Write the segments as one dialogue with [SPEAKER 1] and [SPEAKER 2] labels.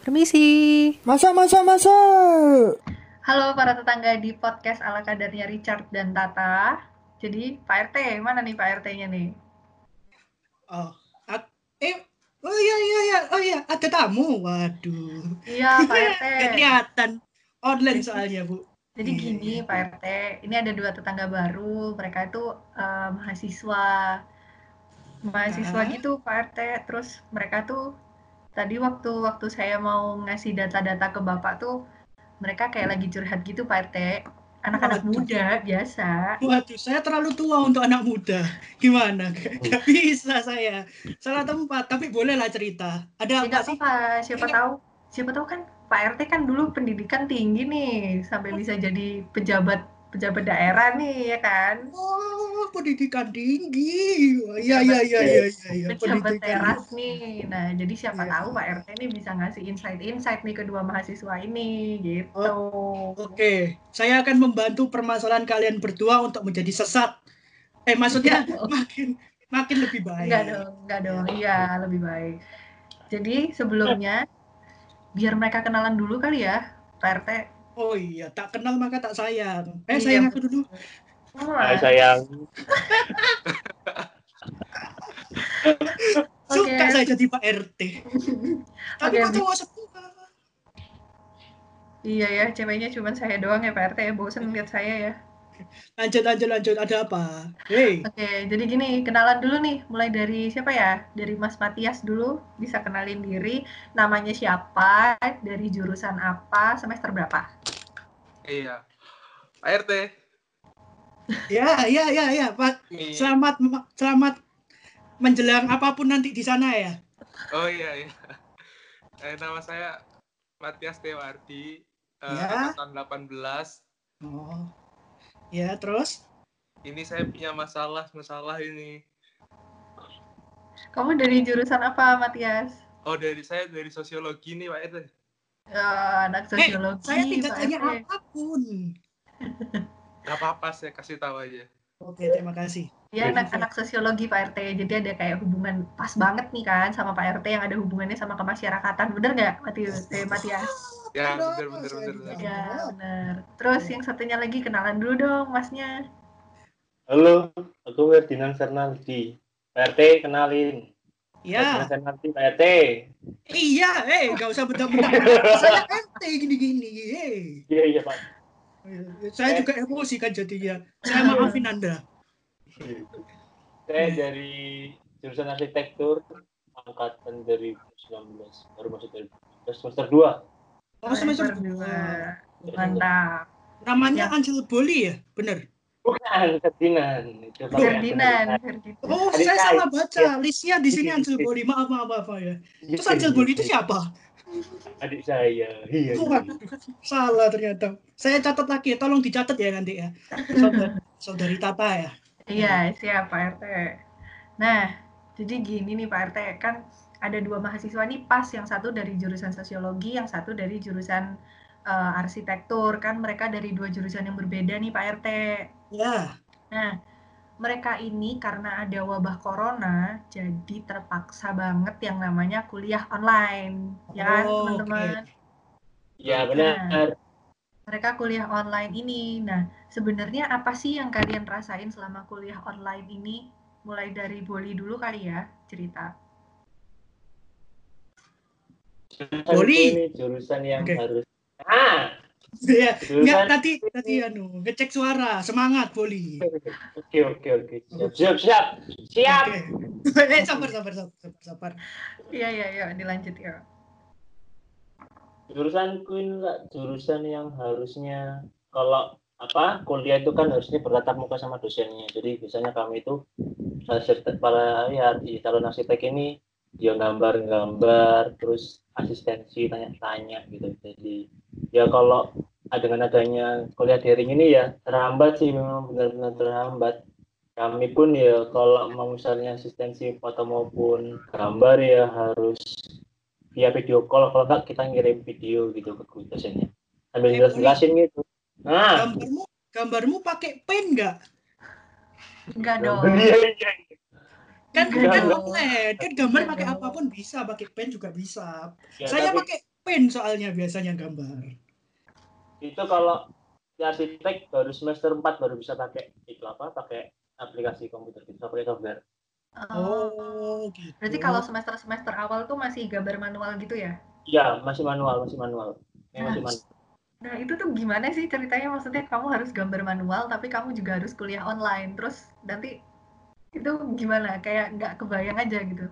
[SPEAKER 1] Permisi.
[SPEAKER 2] Masa, masa, masa.
[SPEAKER 3] Halo para tetangga di podcast ala kadarnya Richard dan Tata. Jadi Pak RT, mana nih Pak RT-nya nih?
[SPEAKER 2] Oh, at- eh, oh iya, iya, iya, oh iya, ada tamu. Waduh.
[SPEAKER 3] Iya Pak RT.
[SPEAKER 2] Kelihatan. Online soalnya, Bu.
[SPEAKER 3] Jadi gini Pak RT, ini ada dua tetangga baru. Mereka itu eh, mahasiswa. Mahasiswa
[SPEAKER 2] Ah.
[SPEAKER 3] gitu Pak RT. Terus mereka tuh tadi waktu waktu saya mau ngasih data-data ke Bapak tuh mereka kayak lagi curhat gitu Pak RT. Anak-anak muda biasa.
[SPEAKER 2] Waduh, saya terlalu tua untuk anak muda. Gimana? Gak bisa saya. Salah tempat, tapi bolehlah cerita. Ada apa
[SPEAKER 3] Tidak
[SPEAKER 2] sih?
[SPEAKER 3] apa, siapa
[SPEAKER 2] Ini-
[SPEAKER 3] tahu, siapa tahu kan Pak RT kan dulu pendidikan tinggi nih, sampai bisa jadi pejabat pejabat daerah nih ya kan,
[SPEAKER 2] Oh, pendidikan tinggi. Oh, Iya, iya, iya, iya, iya, iya.
[SPEAKER 3] pejabat
[SPEAKER 2] Pendidikan
[SPEAKER 3] teras nih. Nah, jadi siapa
[SPEAKER 2] Iya.
[SPEAKER 3] tahu Pak RT ini bisa ngasih insight-insight nih kedua mahasiswa ini gitu.
[SPEAKER 2] Oke, saya akan membantu permasalahan kalian berdua untuk menjadi sesat. Eh, maksudnya
[SPEAKER 3] dong.
[SPEAKER 2] makin makin lebih baik.
[SPEAKER 3] Enggak dong, enggak dong. Iya, lebih baik. Jadi sebelumnya biar mereka kenalan dulu kali ya, Pak RT.
[SPEAKER 2] Oh iya, tak kenal maka tak sayang. Eh,
[SPEAKER 3] Iya,
[SPEAKER 2] sayang aku dulu.
[SPEAKER 4] Hai sayang.
[SPEAKER 2] Suka
[SPEAKER 3] Oke.
[SPEAKER 2] saya jadi Pak RT. Tapi
[SPEAKER 3] bi-
[SPEAKER 2] cowok semua?
[SPEAKER 3] Iya ya, ceweknya cuma saya doang ya Pak RT ya, bosen lihat saya ya.
[SPEAKER 2] Lanjut, lanjut, lanjut. Ada apa? Hei,
[SPEAKER 3] Oke, jadi gini, kenalan dulu nih. Mulai dari siapa ya? Dari Mas Matias dulu, bisa kenalin diri. Namanya siapa, dari jurusan apa, semester berapa?
[SPEAKER 4] Iya. Pak RT.
[SPEAKER 2] ya, ya, ya, ya, Pak.
[SPEAKER 4] Nih.
[SPEAKER 2] Selamat, selamat menjelang apa pun nanti di sana ya.
[SPEAKER 4] Oh iya iya. Eh, nama saya Matias Tewardi. eh,
[SPEAKER 2] Ya.
[SPEAKER 4] Angkatan 18.
[SPEAKER 2] Oh, ya, terus?
[SPEAKER 4] Ini saya punya masalah masalah ini.
[SPEAKER 3] Kamu dari jurusan apa, Matias?
[SPEAKER 4] Oh dari saya dari sosiologi nih Pak RT.
[SPEAKER 3] Ya, anak sosiologi,
[SPEAKER 2] Saya tidak tanya
[SPEAKER 3] apa
[SPEAKER 2] pun.
[SPEAKER 4] Gak apa-apa saya kasih tahu aja.
[SPEAKER 2] Oke, terima kasih.
[SPEAKER 3] Ya, anak-anak sosiologi Pak RT. Jadi ada kayak hubungan pas banget nih kan sama Pak RT yang ada hubungannya sama kemasyarakatan. Bener nggak, Matius? Eh, Matias?
[SPEAKER 4] Ya, bener, bener, bener, bener.
[SPEAKER 3] Ya, bener. Terus yang satunya lagi kenalan dulu dong, Masnya.
[SPEAKER 5] Halo, aku Ferdinand Fernaldi. Pak RT, kenalin.
[SPEAKER 2] Ya,
[SPEAKER 5] Ferdinand Fernaldi, Pak RT.
[SPEAKER 2] iya, eh, gak usah bentak-bentak. Saya MT gini-gini, eh.
[SPEAKER 5] Iya, iya, Pak.
[SPEAKER 2] Saya juga emosi kan jadinya. Saya maafin Anda.
[SPEAKER 5] Saya dari jurusan arsitektur angkatan 2019. Baru masuk dari semester 2.
[SPEAKER 2] Oh, semester dua.
[SPEAKER 3] Mantap.
[SPEAKER 2] Namanya
[SPEAKER 3] Ya.
[SPEAKER 2] Angel Boli ya? Bener.
[SPEAKER 5] Bukan, Ferdinand.
[SPEAKER 3] Ferdinand, Ferdinand.
[SPEAKER 2] Oh,
[SPEAKER 5] Adik
[SPEAKER 2] saya salah baca. Listnya di sini Angel Boli. Maaf, maaf, maaf ya. Terus Angel Boli itu siapa?
[SPEAKER 5] Adik saya. Iya. iya.
[SPEAKER 2] Waduh, salah ternyata. Saya catat lagi, tolong dicatat ya nanti ya. Saudari, saudari Tata ya.
[SPEAKER 3] Iya, siap Pak RT. Nah, jadi gini nih Pak RT, kan ada dua mahasiswa nih pas, yang satu dari jurusan sosiologi, yang satu dari jurusan eh, arsitektur. Kan mereka dari dua jurusan yang berbeda nih Pak RT.
[SPEAKER 2] Ya,
[SPEAKER 3] Nah, mereka ini karena ada wabah corona, jadi terpaksa banget yang namanya kuliah online. Ya kan,
[SPEAKER 2] Oh,
[SPEAKER 3] teman-teman?
[SPEAKER 5] Ya, benar.
[SPEAKER 3] mereka kuliah online ini. Nah, sebenarnya apa sih yang kalian rasain selama kuliah online ini? Mulai dari Boli dulu kali ya, cerita.
[SPEAKER 5] Jurusan. Ini jurusan yang
[SPEAKER 2] Oke.
[SPEAKER 5] harus Ah,
[SPEAKER 2] ya. Enggak,
[SPEAKER 5] jurusan
[SPEAKER 2] tadi, tadi anu, ngecek suara. Semangat, Boli.
[SPEAKER 5] Oke, oke, oke. Siap, siap, siap. Siap.
[SPEAKER 2] Oke. Eh, sabar, sabar, sabar, sabar.
[SPEAKER 3] Iya, iya, iya, dilanjut ya.
[SPEAKER 5] jurusanku ini lah jurusan yang harusnya kalau apa kuliah itu kan harusnya bertatap muka sama dosennya jadi biasanya kami itu para ya di calon arsitek ini ya gambar-gambar terus asistensi tanya-tanya gitu. Jadi ya kalau dengan adanya kuliah daring ini ya terhambat sih memang benar-benar terhambat. Kami pun ya kalau mau misalnya asistensi foto maupun gambar ya harus via video call. Kalau enggak kita ngirim video gitu ke guru dosennya. Sambil
[SPEAKER 2] Eh,
[SPEAKER 5] jelas jelasin gitu. Nah
[SPEAKER 2] Gambarmu, gambarmu pakai pen nggak?
[SPEAKER 3] Enggak dong.
[SPEAKER 5] iya iya
[SPEAKER 2] Kan
[SPEAKER 3] Enggak
[SPEAKER 2] kan
[SPEAKER 3] dong.
[SPEAKER 2] online, kan gambar pakai
[SPEAKER 3] apa
[SPEAKER 2] pun bisa, pakai pen juga bisa.
[SPEAKER 5] Ya,
[SPEAKER 2] Saya
[SPEAKER 5] tapi-
[SPEAKER 2] pakai pain soalnya biasanya gambar.
[SPEAKER 5] Itu kalau di arsitek baru semester 4 baru bisa pakai itu apa? Pakai aplikasi komputer gitu, pakai software.
[SPEAKER 3] Oh.
[SPEAKER 2] Oh, gitu.
[SPEAKER 3] Berarti kalau semester-semester awal tuh masih gambar manual gitu ya?
[SPEAKER 5] Iya, masih manual, masih manual. Ini masih manual.
[SPEAKER 3] Nah, itu tuh gimana sih ceritanya? Maksudnya kamu harus gambar manual, tapi kamu juga harus kuliah online. Terus nanti itu gimana? Kayak nggak kebayang aja gitu.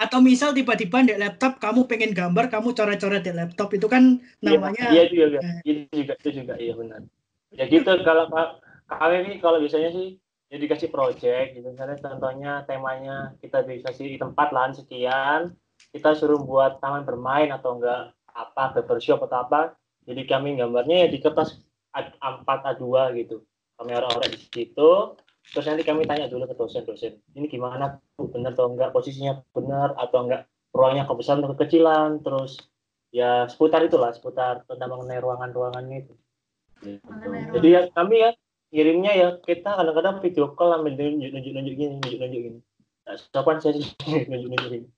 [SPEAKER 2] Atau misal tiba-tiba di laptop kamu pengen gambar, kamu coret-coret di laptop itu kan namanya
[SPEAKER 5] Iya juga, itu juga, itu juga, iya benar. Ya gitu kalau ka- kami ini kalau biasanya sih ya dikasih project gitu misalnya contohnya temanya kita bisa sih tempat lahan sekian kita suruh buat taman bermain atau enggak apa barbershop atau apa jadi kami gambarnya ya di kertas A- A4 A2 gitu kami orang-orang di situ terus nanti kami tanya dulu ke dosen-dosen ini gimana Bu? Benar atau enggak? Posisinya benar atau enggak? Ruangnya kebesaran atau kekecilan? Terus ya seputar itulah seputar tentang mengenai ruangan-ruangannya itu. Gitu. Jadi ya kami ya ngirimnya ya kita kadang-kadang video call ambil nunjuk nunjuk nunjuk gini nunjuk nunjuk gini. Nah, sopan saya sih nunjuk nunjuk gini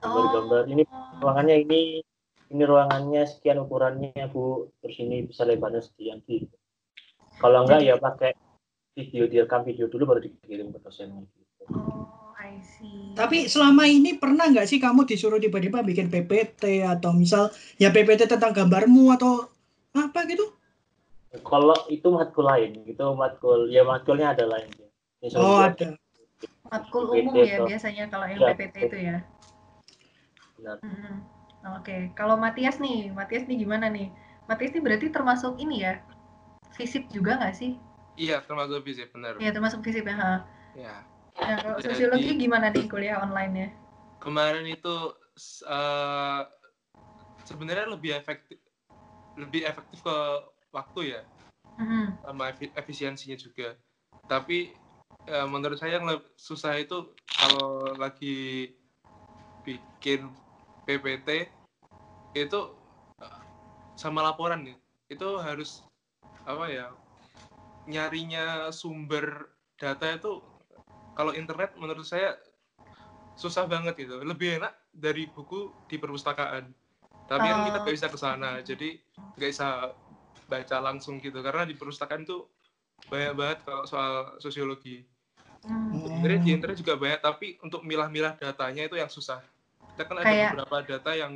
[SPEAKER 5] gambar-gambar ini ruangannya ini ini ruangannya sekian ukurannya bu. Terus ini bisa lebarnya sekian gitu. Kalau enggak ya pakai video direkam video dulu baru dikirim ke dosennya gitu.
[SPEAKER 3] Oh, I see.
[SPEAKER 2] Tapi selama ini pernah nggak sih kamu disuruh tiba-tiba bikin PPT atau misal ya PPT tentang gambarmu atau apa gitu?
[SPEAKER 5] kalau itu matkul lain gitu matkul ya matkulnya ada lain ya.
[SPEAKER 2] Oh ada.
[SPEAKER 3] Matkul
[SPEAKER 5] PPT
[SPEAKER 3] umum ya
[SPEAKER 5] atau-
[SPEAKER 3] biasanya kalau yang
[SPEAKER 5] Ya,
[SPEAKER 3] PPT itu ya.
[SPEAKER 5] benar.
[SPEAKER 3] Oke, kalau Matias nih, Matias nih gimana nih? Matias nih berarti termasuk ini ya, fisip juga nggak sih?
[SPEAKER 4] Iya, termasuk fisik benar.
[SPEAKER 3] Iya termasuk fisip ya. ha.
[SPEAKER 4] Ya.
[SPEAKER 3] Nah, kalau
[SPEAKER 4] Jadi-
[SPEAKER 3] sosiologi gimana nih kuliah online-nya?
[SPEAKER 4] Kemarin itu eh, sebenarnya lebih efektif lebih efektif ke waktu ya
[SPEAKER 3] Mhm.
[SPEAKER 4] sama efi- efisiensinya juga. Tapi eh, menurut saya yang susah itu kalau lagi bikin PPT itu eh, sama laporan nih. Itu harus apa ya? Nyarinya sumber data itu kalau internet menurut saya susah banget gitu. Lebih enak dari buku di perpustakaan. Tapi kan kita
[SPEAKER 3] Oh.
[SPEAKER 4] nggak bisa ke sana, jadi nggak bisa baca langsung gitu. Karena di perpustakaan tuh banyak banget kalau soal sosiologi.
[SPEAKER 3] Hmm.
[SPEAKER 4] Sebenarnya di internet juga banyak, tapi untuk milah-milah datanya itu yang susah. Kita kan ada
[SPEAKER 3] Kayak-
[SPEAKER 4] beberapa data yang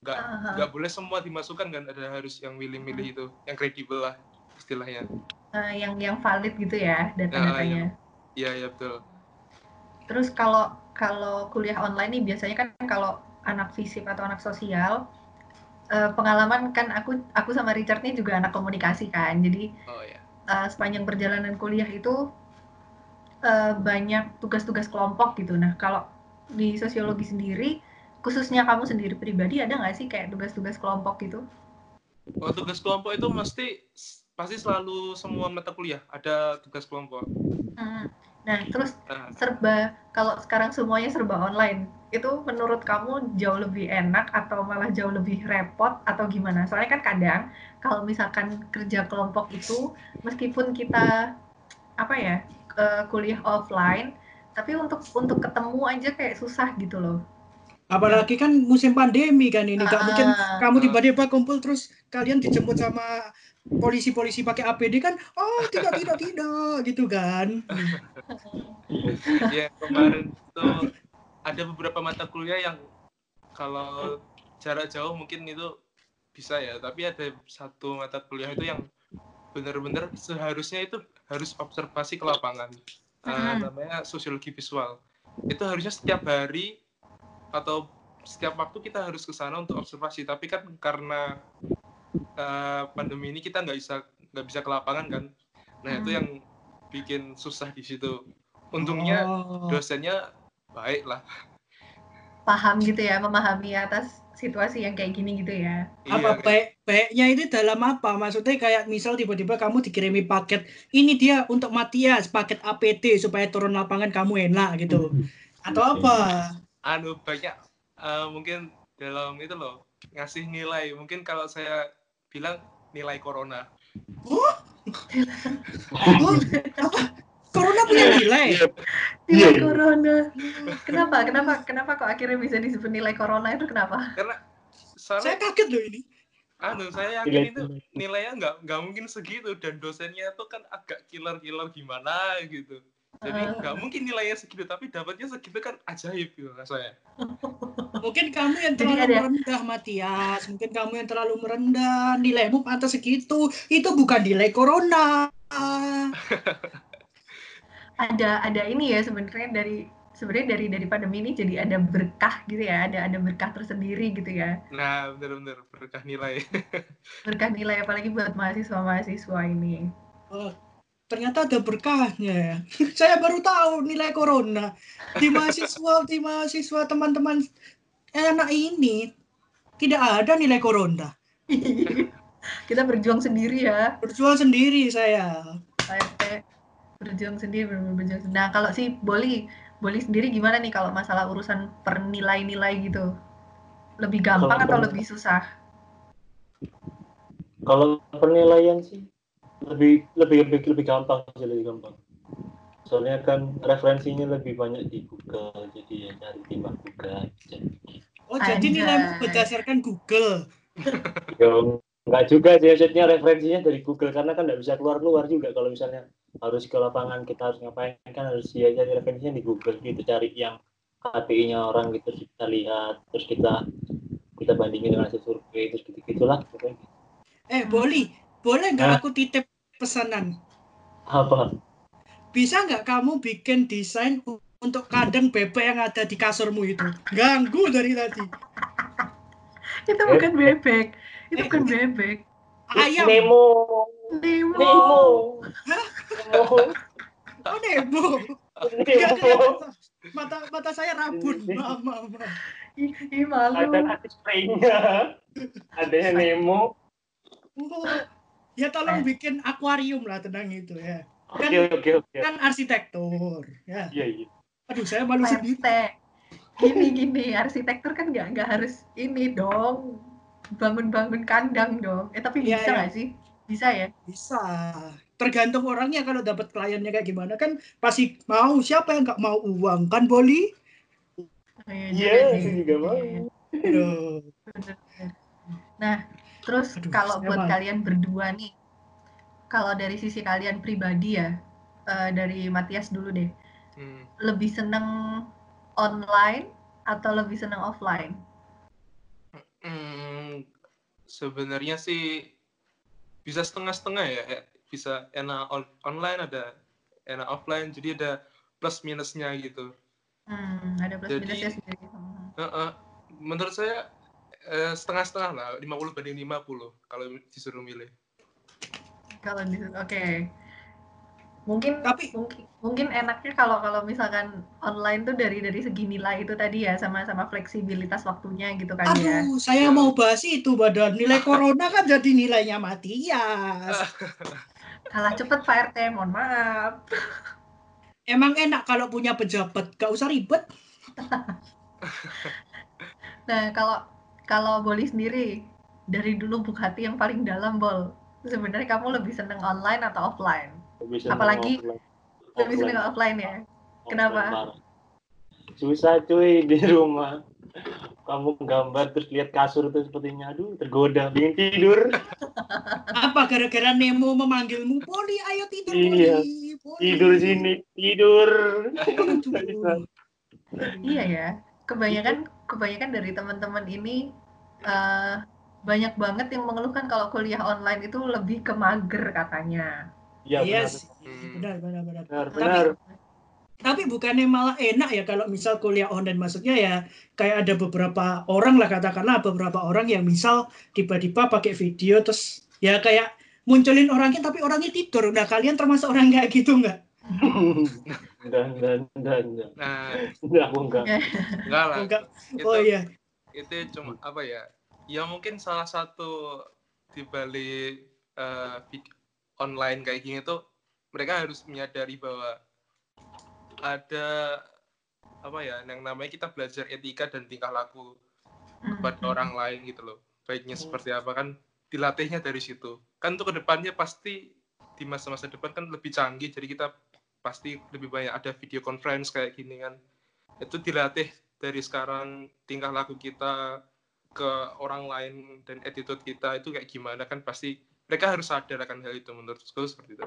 [SPEAKER 4] nggak nggak boleh semua dimasukkan kan, ada harus yang milih-milih itu, yang kredibel lah istilahnya.
[SPEAKER 3] Eh, yang yang valid gitu ya data-datanya.
[SPEAKER 4] Iya, iya betul.
[SPEAKER 3] Terus kalau kalau kuliah online nih biasanya kan kalau anak fisip atau anak sosial eh, pengalaman kan aku aku sama Richard nih juga anak komunikasi kan. Jadi
[SPEAKER 4] Oh ya.
[SPEAKER 3] eh, sepanjang perjalanan kuliah itu eh, banyak tugas-tugas kelompok gitu. Nah, kalau di sosiologi sendiri, khususnya kamu sendiri pribadi, ada nggak sih kayak tugas-tugas kelompok gitu?
[SPEAKER 4] Kalau tugas kelompok itu mesti pasti selalu semua mata kuliah ada tugas kelompok.
[SPEAKER 3] Hmm. Nah, terus
[SPEAKER 4] Nah,
[SPEAKER 3] serba kalau sekarang semuanya serba online, itu menurut kamu jauh lebih enak atau malah jauh lebih repot atau gimana? Soalnya kan kadang kalau misalkan kerja kelompok itu meskipun kita apa ya eh, kuliah offline, tapi untuk untuk ketemu aja kayak susah gitu loh.
[SPEAKER 2] Apalagi kan musim pandemi kan ini, nggak mungkin
[SPEAKER 3] Ah,
[SPEAKER 2] kamu tiba-tiba kumpul terus kalian dijemput sama polisi-polisi pakai APD kan? Oh tidak tidak tidak gitu kan?
[SPEAKER 4] ya kemarin itu ada beberapa mata kuliah yang kalau jarak jauh mungkin itu bisa ya, tapi ada satu mata kuliah itu yang benar-benar seharusnya itu harus observasi ke lapangan. Eh,
[SPEAKER 3] Mhm.
[SPEAKER 4] namanya sosiologi visual. Itu harusnya setiap hari atau setiap waktu kita harus ke sana untuk observasi, tapi kan karena eh, pandemi ini kita nggak bisa nggak bisa ke lapangan kan. Nah, itu
[SPEAKER 3] Hmm.
[SPEAKER 4] yang bikin susah di situ. Untungnya
[SPEAKER 2] Oh.
[SPEAKER 4] dosennya baik lah.
[SPEAKER 3] paham gitu ya, memahami atas situasi yang kayak gini gitu ya.
[SPEAKER 2] apa
[SPEAKER 4] Iya,
[SPEAKER 2] baik baiknya itu dalam apa maksudnya kayak misal tiba-tiba kamu dikirimi paket ini dia untuk Matias paket APT supaya turun lapangan kamu enak gitu atau apa
[SPEAKER 4] anu banyak eh, mungkin dalam itu loh ngasih nilai. Mungkin kalau saya bilang nilai corona.
[SPEAKER 2] oh apa corona punya nilai
[SPEAKER 5] Iya.
[SPEAKER 3] Nilai
[SPEAKER 5] Iya.
[SPEAKER 3] corona. Kenapa? Kenapa? Kenapa kok akhirnya bisa disebut nilai corona itu kenapa?
[SPEAKER 4] Karena
[SPEAKER 2] Saya
[SPEAKER 4] soalnya
[SPEAKER 2] kaget loh ini.
[SPEAKER 4] anu saya yakin
[SPEAKER 5] Nilai-
[SPEAKER 4] itu nilainya nggak nggak mungkin segitu dan dosennya itu kan agak killer-killer gimana gitu jadi
[SPEAKER 3] Ah.
[SPEAKER 4] nggak mungkin nilainya segitu tapi dapatnya segitu kan ajaib gitu lah saya
[SPEAKER 2] Mungkin kamu yang
[SPEAKER 3] Jadi
[SPEAKER 2] terlalu
[SPEAKER 3] ada-
[SPEAKER 2] merendah, Matias. Mungkin kamu yang terlalu merendah. Nilaimu pantas segitu. Itu bukan nilai corona.
[SPEAKER 3] ada ada ini ya sebenarnya dari sebenarnya dari dari pandemi ini jadi ada berkah gitu ya ada ada berkah tersendiri gitu ya
[SPEAKER 4] nah bener-bener berkah nilai
[SPEAKER 3] berkah nilai apalagi buat mahasiswa mahasiswa ini
[SPEAKER 2] Oh, ternyata ada berkahnya ya. Saya baru tahu nilai corona. Di mahasiswa, di mahasiswa teman-teman anak ini tidak ada nilai corona.
[SPEAKER 3] kita berjuang sendiri ya
[SPEAKER 2] Berjuang sendiri saya.
[SPEAKER 3] Berjuang sendiri berjuang sendiri. nah kalau si Boli Boli sendiri gimana nih kalau masalah urusan pernilai-nilai gitu lebih gampang
[SPEAKER 5] Kalau
[SPEAKER 3] atau lebih susah
[SPEAKER 5] Kalau penilaian sih lebih lebih lebih lebih gampang sih lebih gampang. Soalnya kan referensinya lebih banyak di Google, jadi ya cari timbang Google. Jadi,
[SPEAKER 2] Oh, jadi nilaimu berdasarkan Google.
[SPEAKER 5] ya, enggak juga sih maksudnya referensinya dari Google karena kan nggak bisa keluar keluar juga kalau misalnya harus ke lapangan kita harus ngapain kan harus dia cari referensinya di Google gitu cari yang KPI-nya orang gitu kita lihat terus kita kita bandingin dengan hasil survei terus gitu gitulah pokoknya.
[SPEAKER 2] Eh, Boli, boleh nggak aku titip pesanan?
[SPEAKER 5] apa?
[SPEAKER 2] Bisa nggak kamu bikin desain untuk kandang bebek yang ada di kasurmu itu? Ganggu dari tadi.
[SPEAKER 3] itu
[SPEAKER 5] Eh,
[SPEAKER 3] bukan bebek. Itu
[SPEAKER 2] eh,
[SPEAKER 3] bukan bebek.
[SPEAKER 2] Ayam.
[SPEAKER 5] Nemo.
[SPEAKER 3] Nemo.
[SPEAKER 5] Nemo. Nemo.
[SPEAKER 2] Oh,
[SPEAKER 5] Nemo.
[SPEAKER 2] Nggak, mata mata saya rabun. Maaf, maaf, maaf.
[SPEAKER 3] ih, ih, malu.
[SPEAKER 5] Ada nanti spraynya adanya Nemo.
[SPEAKER 2] Oh, ya tolong bikin akuarium lah tenang itu ya.
[SPEAKER 5] oke oke oke
[SPEAKER 2] Kan arsitektur. Ya.
[SPEAKER 5] iya iya
[SPEAKER 2] Aduh, saya malu sendiri.
[SPEAKER 3] Gini gini arsitektur kan nggak nggak harus ini dong bangun-bangun kandang dong eh tapi
[SPEAKER 2] Iya,
[SPEAKER 3] bisa
[SPEAKER 2] iya.
[SPEAKER 3] nggak sih bisa ya
[SPEAKER 2] Bisa. Tergantung orangnya kalau dapat kliennya kayak gimana kan pasti mau siapa yang nggak mau uang kan Boli?
[SPEAKER 3] Oh, iya
[SPEAKER 5] iya
[SPEAKER 3] juga sih.
[SPEAKER 5] saya juga mau
[SPEAKER 3] Iya, iya.
[SPEAKER 2] Aduh.
[SPEAKER 3] Bener-bener. Nah, terus
[SPEAKER 2] Aduh,
[SPEAKER 3] kalau buat
[SPEAKER 2] malu.
[SPEAKER 3] kalian berdua nih, kalau dari sisi kalian pribadi ya, eh, dari Matias dulu deh,
[SPEAKER 4] Hmm.
[SPEAKER 3] lebih seneng online atau lebih seneng offline?
[SPEAKER 4] Hmm, sebenarnya sih bisa setengah-setengah ya. Eh, Bisa enak on- online ada enak offline. Jadi ada plus minusnya gitu.
[SPEAKER 3] Hmm, ada plus
[SPEAKER 4] Jadi-
[SPEAKER 3] minusnya sendiri. Hmm.
[SPEAKER 4] Heeh. menurut saya setengah-setengah lah, 50 banding 50 kalau disuruh milih.
[SPEAKER 3] Kalau di, oke. Mungkin
[SPEAKER 2] Tapi-
[SPEAKER 3] mungkin mungkin enaknya kalau kalau misalkan online tuh dari dari segi nilai itu tadi ya sama sama fleksibilitas waktunya gitu kan ya.
[SPEAKER 2] Aduh, saya mau bahas itu badan nilai corona kan jadi nilainya Matias.
[SPEAKER 3] Kalah cepet Pak RT, mohon maaf.
[SPEAKER 2] Emang enak kalau punya pejabat, gak usah ribet.
[SPEAKER 3] Nah, kalau kalau Boli sendiri dari dulu buka hati yang paling dalam Bol. Sebenarnya kamu lebih seneng online atau offline?
[SPEAKER 5] Lebih seneng
[SPEAKER 3] Apalagi-
[SPEAKER 5] offline.
[SPEAKER 3] Lebih seneng offline ya.
[SPEAKER 5] Offline
[SPEAKER 3] kenapa?
[SPEAKER 5] parah. Susah cuy di rumah. Kamu gambar terus lihat kasur itu sepertinya aduh tergoda ingin tidur.
[SPEAKER 2] Apa gara-gara Nemo memanggilmu, Poli, ayo tidur,
[SPEAKER 5] Iya.
[SPEAKER 2] Poli. Poli."
[SPEAKER 5] Tidur sini, tidur.
[SPEAKER 3] Iya ya. Kebanyakan kebanyakan dari teman-teman ini eh, banyak banget yang mengeluhkan kalau kuliah online itu lebih ke mager katanya.
[SPEAKER 5] Iya
[SPEAKER 2] Iya
[SPEAKER 5] benar.
[SPEAKER 2] sih, benar, benar, benar.
[SPEAKER 5] Benar,
[SPEAKER 2] Tapi-
[SPEAKER 5] benar.
[SPEAKER 2] Tapi bukannya malah enak ya kalau misal kuliah online maksudnya ya kayak ada beberapa orang lah katakanlah beberapa orang yang misal tiba-tiba pakai video terus ya kayak munculin orangnya tapi orangnya tidur. Nah kalian termasuk orang kayak gitu nggak?
[SPEAKER 5] Dan dan dan.
[SPEAKER 4] Nah,
[SPEAKER 5] Enggak, aku enggak.
[SPEAKER 4] enggak lah.
[SPEAKER 2] Enggak.
[SPEAKER 4] Itu,
[SPEAKER 2] Oh iya.
[SPEAKER 4] itu cuma apa ya? Ya mungkin salah satu di balik eh, vid- online kayak gini tuh mereka harus menyadari bahwa ada apa ya yang namanya kita belajar etika dan tingkah laku
[SPEAKER 3] Hmm.
[SPEAKER 4] kepada orang lain gitu loh baiknya seperti apa kan dilatihnya dari situ kan untuk ke depannya pasti di masa-masa depan kan lebih canggih jadi kita pasti lebih banyak ada video conference kayak gini kan itu dilatih dari sekarang tingkah laku kita ke orang lain dan attitude kita itu kayak gimana kan pasti mereka harus sadar akan hal itu menurutku seperti itu.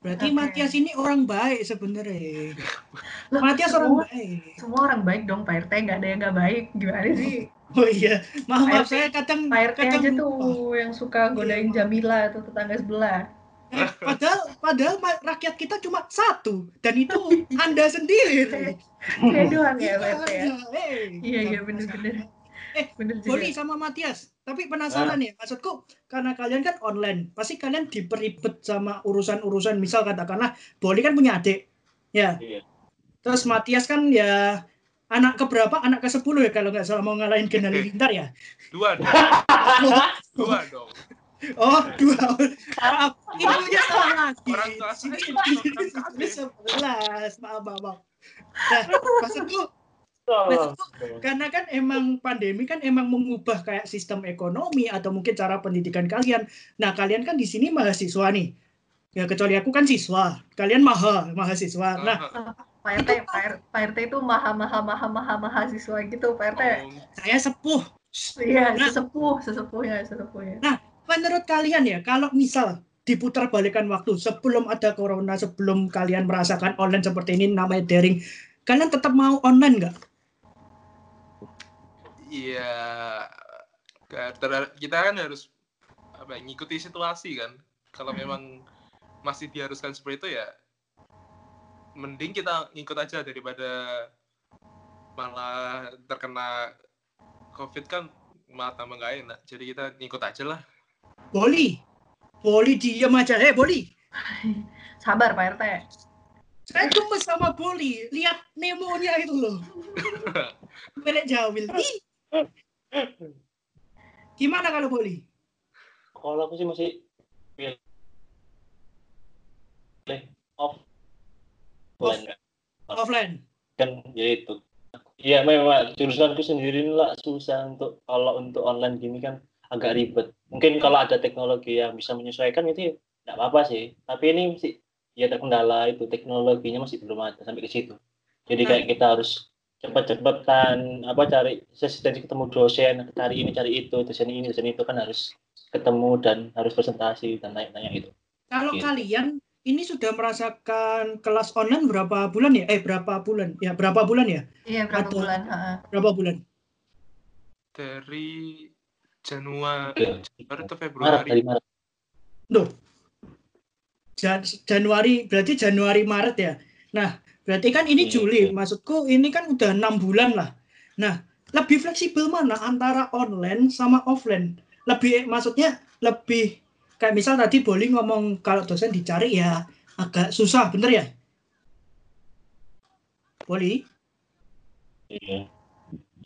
[SPEAKER 2] Berarti
[SPEAKER 3] Oke.
[SPEAKER 2] Matias ini orang baik sebenarnya. Matias orang
[SPEAKER 3] semua-
[SPEAKER 2] baik.
[SPEAKER 3] Semua orang baik dong Pak RT, nggak ada yang nggak baik. Gimana sih?
[SPEAKER 2] Oh iya, maaf, maaf saya kadang
[SPEAKER 3] Pak RT
[SPEAKER 2] kadang
[SPEAKER 3] aja
[SPEAKER 2] lupa.
[SPEAKER 3] tuh yang suka godain
[SPEAKER 2] Iya.
[SPEAKER 3] Jamila atau tetangga sebelah.
[SPEAKER 2] Eh, padahal padahal rakyat kita cuma satu dan itu Anda sendiri.
[SPEAKER 3] Kayak doang ya ya.
[SPEAKER 2] Eh,
[SPEAKER 3] Iya iya
[SPEAKER 2] bukan
[SPEAKER 3] bener-bener.
[SPEAKER 2] Eh,
[SPEAKER 3] bener
[SPEAKER 2] Boli sama Matias, tapi penasaran ya, maksudku karena kalian kan online, pasti kalian diperibet sama urusan-urusan, misal katakanlah Boli kan punya adik, ya.
[SPEAKER 5] Iya.
[SPEAKER 2] Terus Matias kan ya anak keberapa? Anak ke 10 ya kalau nggak salah mau ngalahin Gen Halilintar ya.
[SPEAKER 4] Dua dong, dua dong.
[SPEAKER 2] Oh, dua. Maaf, ibunya salah lagi.
[SPEAKER 4] Orang tua saya kakak.
[SPEAKER 2] sini sebelas, maaf, maaf, maaf. Nah, maksudku,
[SPEAKER 5] Tolong.
[SPEAKER 2] karena kan emang pandemi kan emang mengubah kayak sistem ekonomi atau mungkin cara pendidikan kalian. Nah, kalian kan di sini mahasiswa nih. Ya kecuali aku kan siswa, kalian maha mahasiswa. Nah,
[SPEAKER 3] Pak RT, Pak R- Pak RT itu maha maha maha maha mahasiswa gitu Pak RT.
[SPEAKER 4] Oh,
[SPEAKER 2] saya sepuh.
[SPEAKER 3] Iya,
[SPEAKER 2] Nah.
[SPEAKER 3] sesepuh, sesepuhnya, sesepuhnya.
[SPEAKER 2] Menurut kalian ya, kalau misal diputar balikan waktu sebelum ada corona, sebelum kalian merasakan online seperti ini namanya daring, kalian tetap mau online nggak?
[SPEAKER 4] Iya, kita kan harus apa ya, ngikuti situasi kan. Kalau memang masih diharuskan seperti itu ya, mending kita ngikut aja daripada malah terkena COVID kan malah tambah nggak enak. Jadi kita ngikut aja lah.
[SPEAKER 2] Boli, Boli diam aja. Eh, Boli,
[SPEAKER 3] Sabar Pak RT.
[SPEAKER 2] saya gemes sama Boli. Lihat Nemonya itu loh. Melek jawil. Ih. Gimana kalau Boli?
[SPEAKER 5] Kalau aku sih masih pilih off.
[SPEAKER 2] Off.
[SPEAKER 5] Offline,
[SPEAKER 2] Offline.
[SPEAKER 5] kan ya itu. Iya memang jurusanku sendiri lah susah untuk kalau untuk online gini kan agak ribet. Mungkin kalau ada teknologi yang bisa menyesuaikan itu ya nggak apa-apa sih. Tapi ini sih ya terkendala itu teknologinya masih belum ada sampai ke situ. Jadi kayak kita harus cepat-cepatan apa cari sesi ketemu dosen cari ini cari itu dosen ini dosen itu kan harus ketemu dan harus presentasi dan tanya-tanya itu.
[SPEAKER 2] Kalau
[SPEAKER 5] Iya.
[SPEAKER 2] kalian ini sudah merasakan kelas online berapa bulan ya? Eh, berapa bulan? Ya, berapa bulan ya?
[SPEAKER 3] Iya, berapa
[SPEAKER 2] Atau-
[SPEAKER 3] bulan?
[SPEAKER 2] Berapa bulan?
[SPEAKER 4] Dari Januari. Januari atau
[SPEAKER 5] Maret
[SPEAKER 4] Februari.
[SPEAKER 5] dari Maret.
[SPEAKER 2] Jan- Januari, berarti Januari Maret ya. Nah, berarti kan ini
[SPEAKER 5] Iya.
[SPEAKER 2] Juli. Maksudku ini kan udah enam bulan lah. Nah, lebih fleksibel mana antara online sama offline? Lebih maksudnya lebih kayak misal tadi Boli ngomong kalau dosen dicari ya agak susah, bener ya? Boli?
[SPEAKER 5] Iya.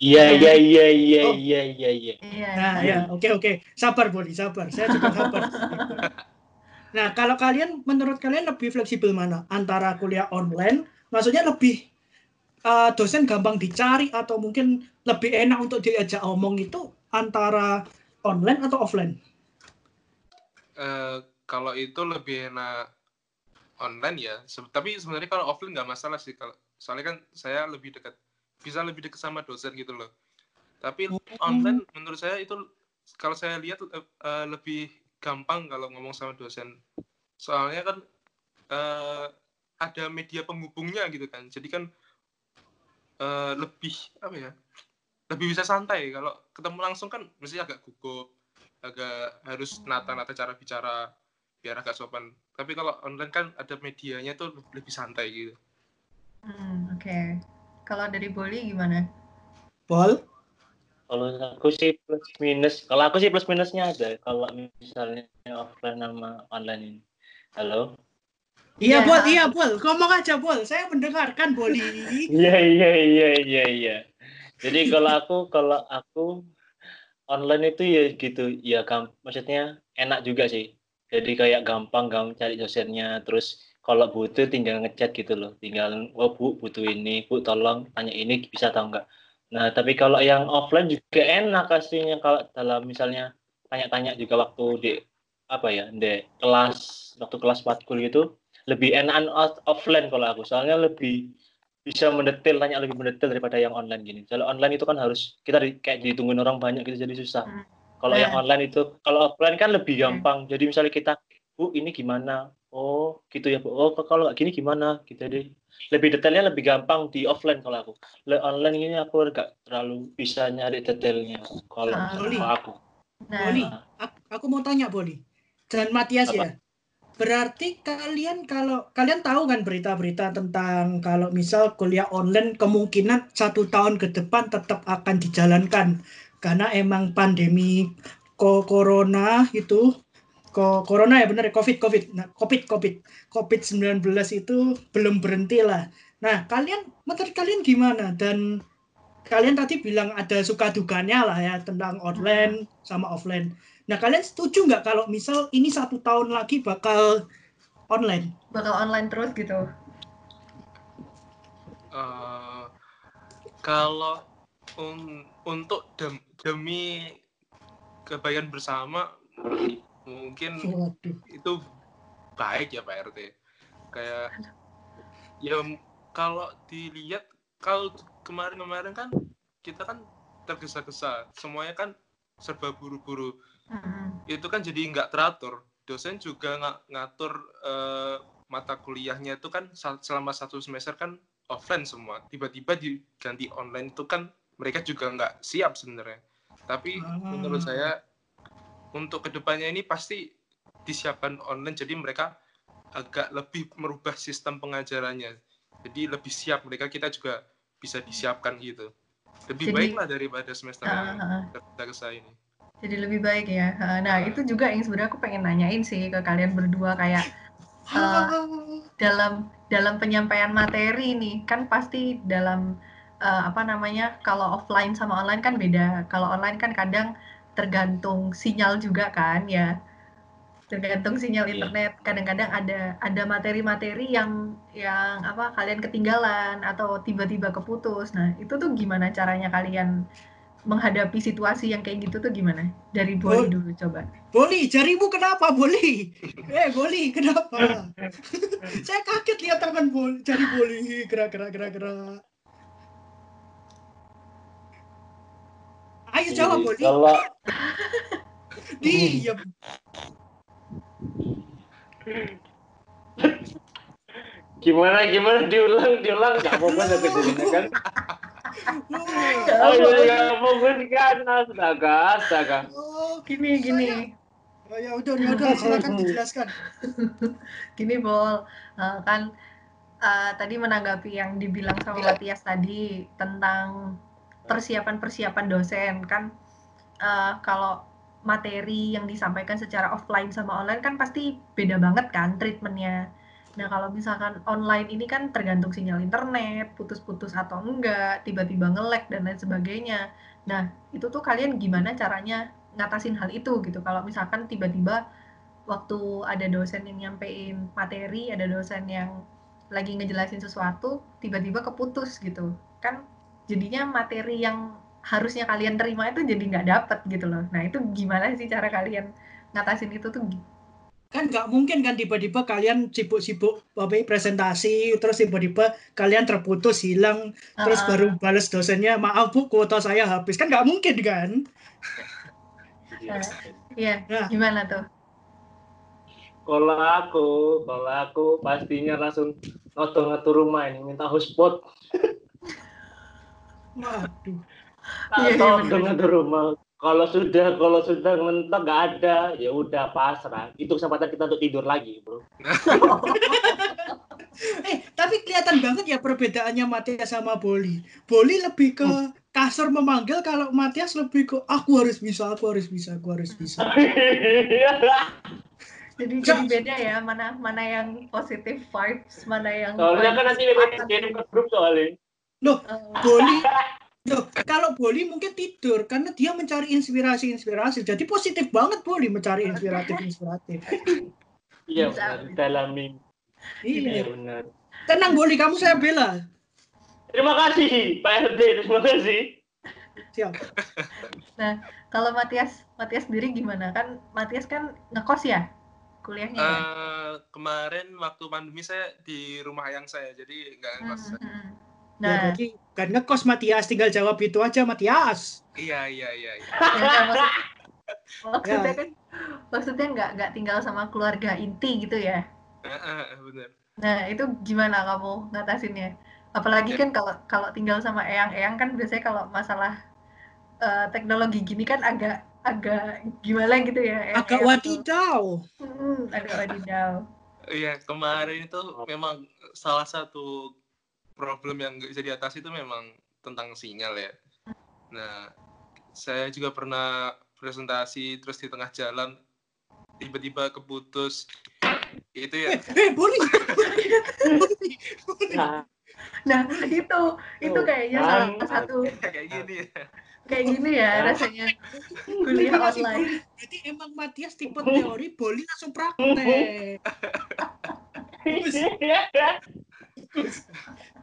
[SPEAKER 5] Iya iya iya iya
[SPEAKER 2] Oh.
[SPEAKER 5] iya iya iya.
[SPEAKER 3] Iya.
[SPEAKER 2] Nah, ya, oke oke. Sabar, Boli, sabar. Saya juga sabar. nah, kalau kalian menurut kalian lebih fleksibel mana? Antara kuliah online, maksudnya lebih eh, dosen gampang dicari atau mungkin lebih enak untuk diajak omong itu antara online atau offline?
[SPEAKER 4] Eh, kalau itu lebih enak online ya. Se- tapi sebenarnya kalau offline nggak masalah sih. Kalau soalnya kan saya lebih dekat, bisa lebih dekat sama dosen gitu loh. Tapi online menurut saya itu kalau saya lihat eh, lebih gampang kalau ngomong sama dosen. Soalnya kan eh, ada media penghubungnya gitu kan. Jadi kan eh, lebih apa ya? Lebih bisa santai. Kalau ketemu langsung kan mesti agak gugup, agak harus nata-nata cara bicara biar agak sopan. Tapi kalau online kan ada medianya tuh lebih santai gitu.
[SPEAKER 3] Hmm, Oke. Kalau dari Boli gimana?
[SPEAKER 2] Bol?
[SPEAKER 5] Kalau aku sih plus minus. Kalau aku sih plus minusnya ada. Kalau misalnya offline sama online ini. Halo.
[SPEAKER 2] Iya,
[SPEAKER 3] Iya.
[SPEAKER 2] Bol, iya, Bol. Ngomong aja, Bol. Saya mendengarkan, Boli.
[SPEAKER 5] Iya iya iya iya iya. Jadi kalau aku kalau aku online itu ya gitu ya maksudnya enak juga sih. Jadi kayak gampang gampang cari dosennya terus kalau butuh tinggal ngechat gitu loh. Tinggal oh Bu butuh ini, Bu tolong tanya ini bisa atau enggak. Nah, tapi kalau yang offline juga enak aslinya kalau dalam misalnya tanya-tanya juga waktu di apa ya, di kelas waktu kelas matkul gitu lebih enakan off- offline kalau aku. Soalnya lebih bisa mendetail tanya lebih mendetail daripada yang online gini. Kalau online itu kan harus kita di, kayak ditungguin orang banyak gitu jadi susah.
[SPEAKER 3] Hmm.
[SPEAKER 5] Kalau yang
[SPEAKER 3] Nah.
[SPEAKER 5] online itu kalau offline kan lebih
[SPEAKER 3] Hmm.
[SPEAKER 5] gampang. Jadi misalnya kita, Bu ini gimana? Oh gitu ya Bu. Oh kalau gini gimana? Gitu deh. Lebih detailnya lebih gampang di offline kalau aku. Le online ini aku nggak terlalu bisa nyari detailnya kalau
[SPEAKER 3] Ah.
[SPEAKER 5] kalau aku.
[SPEAKER 3] Nah,
[SPEAKER 2] Boli, aku, aku mau tanya Boli. Dan Matias
[SPEAKER 5] Apa?
[SPEAKER 2] ya. Berarti kalian kalau kalian tahu kan berita-berita tentang kalau misal kuliah online kemungkinan satu tahun ke depan tetap akan dijalankan karena emang pandemi ko corona itu ko corona ya benar ya covid covid. Nah covid covid. Covid 19 itu belum berhenti lah. Nah kalian menurut kalian gimana? Dan kalian tadi bilang ada suka dukanya lah ya tentang online sama offline. Nah kalian setuju nggak kalau misal ini satu tahun lagi bakal online?
[SPEAKER 3] Bakal online terus gitu.
[SPEAKER 4] Eh, kalau un- untuk dem- demi kebaikan bersama mungkin
[SPEAKER 2] waduh.
[SPEAKER 4] itu baik ya Pak RT kayak ya kalau dilihat kalau kemarin-kemarin kan kita kan tergesa-gesa. Semuanya kan serba buru-buru.
[SPEAKER 3] Hmm.
[SPEAKER 4] itu kan jadi nggak teratur. Dosen juga nggak ngatur eh, mata kuliahnya itu kan selama satu semester kan offline semua. Tiba-tiba diganti online itu kan mereka juga nggak siap sebenarnya tapi
[SPEAKER 2] Ah.
[SPEAKER 4] menurut saya untuk ke depannya ini pasti disiapkan online jadi mereka agak lebih merubah sistem pengajarannya jadi lebih siap mereka kita juga bisa disiapkan gitu lebih
[SPEAKER 3] Jadi-
[SPEAKER 4] baik lah daripada semester yang
[SPEAKER 3] Ah, ah, ah.
[SPEAKER 4] ini
[SPEAKER 3] Jadi lebih baik ya. Ah, Nah, itu juga yang sebenarnya aku pengen nanyain sih ke kalian berdua kayak eh, dalam dalam penyampaian materi nih kan pasti dalam eh, apa namanya kalau offline sama online kan beda kalau online kan kadang tergantung sinyal juga kan ya tergantung sinyal
[SPEAKER 5] Iya.
[SPEAKER 3] internet kadang-kadang ada ada materi-materi yang yang apa kalian ketinggalan atau tiba-tiba keputus nah itu tuh gimana caranya kalian menghadapi situasi yang kayak gitu tuh gimana dari
[SPEAKER 2] Oh.
[SPEAKER 3] Boli dulu coba
[SPEAKER 2] Boli, jarimu kenapa, Boli? Eh, Boli, kenapa? Saya kaget lihat tangan Boli, jari Boli, gerak-gerak, gerak-gerak. Ayo jawab,
[SPEAKER 5] Jadi,
[SPEAKER 2] Boli.
[SPEAKER 5] Kalau
[SPEAKER 2] Diam.
[SPEAKER 5] gimana gimana diulang diulang nggak fokus aku jadinya kan oh
[SPEAKER 3] apa-apa.
[SPEAKER 5] iya nggak fokus kan astaga astaga
[SPEAKER 2] Oh,
[SPEAKER 3] gini gini
[SPEAKER 2] Oh, ya udah, ya udah, silakan dijelaskan.
[SPEAKER 3] gini bol Eh, kan eh, tadi menanggapi yang dibilang sama Matias tadi tentang persiapan-persiapan dosen kan eh, kalau materi yang disampaikan secara offline sama online kan pasti beda banget kan treatmentnya. Nah kalau misalkan online ini kan tergantung sinyal internet putus-putus atau enggak tiba-tiba nge-lag dan lain sebagainya. Nah itu tuh kalian gimana caranya ngatasin hal itu gitu? Kalau misalkan tiba-tiba waktu ada dosen yang nyampein materi, ada dosen yang lagi ngejelasin sesuatu, tiba-tiba keputus gitu. Kan jadinya materi yang harusnya kalian terima itu jadi nggak dapet gitu loh. Nah itu gimana sih cara kalian ngatasin itu tuh?
[SPEAKER 2] Kan nggak mungkin kan tiba-tiba kalian sibuk-sibuk apa ya, presentasi, terus tiba-tiba kalian terputus, hilang, terus
[SPEAKER 3] Ah,
[SPEAKER 2] baru balas dosennya, maaf bu, kuota saya habis. Kan nggak mungkin kan?
[SPEAKER 3] Iya,
[SPEAKER 2] Nah.
[SPEAKER 3] gimana tuh?
[SPEAKER 5] kalau aku kalau aku pastinya langsung ngatur ngatur rumah ini minta hotspot
[SPEAKER 2] Waduh.
[SPEAKER 3] Iya, iya,
[SPEAKER 5] ngatur rumah kalau sudah kalau sudah mentok nggak ada. Ya udah pasrah. Itu kesempatan kita untuk tidur lagi bro.
[SPEAKER 2] Eh, tapi kelihatan banget ya perbedaannya Matias sama Boli. Boli lebih ke kasar memanggil, kalau Matias lebih ke aku harus bisa, aku harus bisa, aku harus bisa.
[SPEAKER 3] Jadi jadi beda ya mana mana yang positive vibes, mana yang
[SPEAKER 5] soalnya kan nanti
[SPEAKER 3] vibes
[SPEAKER 5] kirim ke grup soalnya
[SPEAKER 3] Eh,
[SPEAKER 2] Boli, Loh, kalau Boli mungkin tidur karena dia mencari inspirasi-inspirasi. Jadi positif banget Boli mencari inspiratif-inspiratif.
[SPEAKER 5] iya
[SPEAKER 3] Bisa.
[SPEAKER 5] benar dalam mimpi iya
[SPEAKER 2] Iya.
[SPEAKER 5] benar
[SPEAKER 2] Tenang Boli, kamu saya bela.
[SPEAKER 5] terima kasih Pak RT terima kasih
[SPEAKER 2] Siap.
[SPEAKER 3] Kalau Matias, Matias sendiri gimana? Kan Matias kan ngekos ya kuliahnya ya?
[SPEAKER 4] Eh, kemarin waktu pandemi saya di rumah ayang saya jadi nggak
[SPEAKER 3] Hmm,
[SPEAKER 4] ngekos
[SPEAKER 3] hmm, hmm.
[SPEAKER 2] Ya
[SPEAKER 3] Nah,
[SPEAKER 2] berarti kan ngekos Matias tinggal jawab itu aja Matias.
[SPEAKER 4] Iya iya iya. iya.
[SPEAKER 3] ya, maksud- maksudnya
[SPEAKER 2] Ya.
[SPEAKER 3] kan maksudnya nggak nggak tinggal sama keluarga inti gitu ya.
[SPEAKER 4] Ah, ah, bener.
[SPEAKER 3] Nah, itu gimana kamu ngatasinnya? Apalagi
[SPEAKER 4] Ya.
[SPEAKER 3] kan kalau kalau tinggal sama eyang-eyang kan biasanya kalau masalah eh, teknologi gini kan agak agak gimana gitu ya.
[SPEAKER 2] Agak
[SPEAKER 3] eyang-eyang tuh.
[SPEAKER 2] wadidaw.
[SPEAKER 3] Hmm, agak wadidaw.
[SPEAKER 4] Iya kemarin itu memang salah satu problem yang nggak bisa diatasi itu memang tentang sinyal ya. Nah, saya juga pernah presentasi terus di tengah jalan tiba-tiba keputus itu ya
[SPEAKER 2] Eh, boleh.
[SPEAKER 5] Nah,
[SPEAKER 3] Nah, itu itu
[SPEAKER 5] Tuh,
[SPEAKER 3] kayaknya
[SPEAKER 5] kan.
[SPEAKER 3] salah satu
[SPEAKER 4] kayak gini ya.
[SPEAKER 3] kayak gini ya rasanya kuliah online.
[SPEAKER 2] Berarti emang Matias tipe teori, Boli langsung praktek.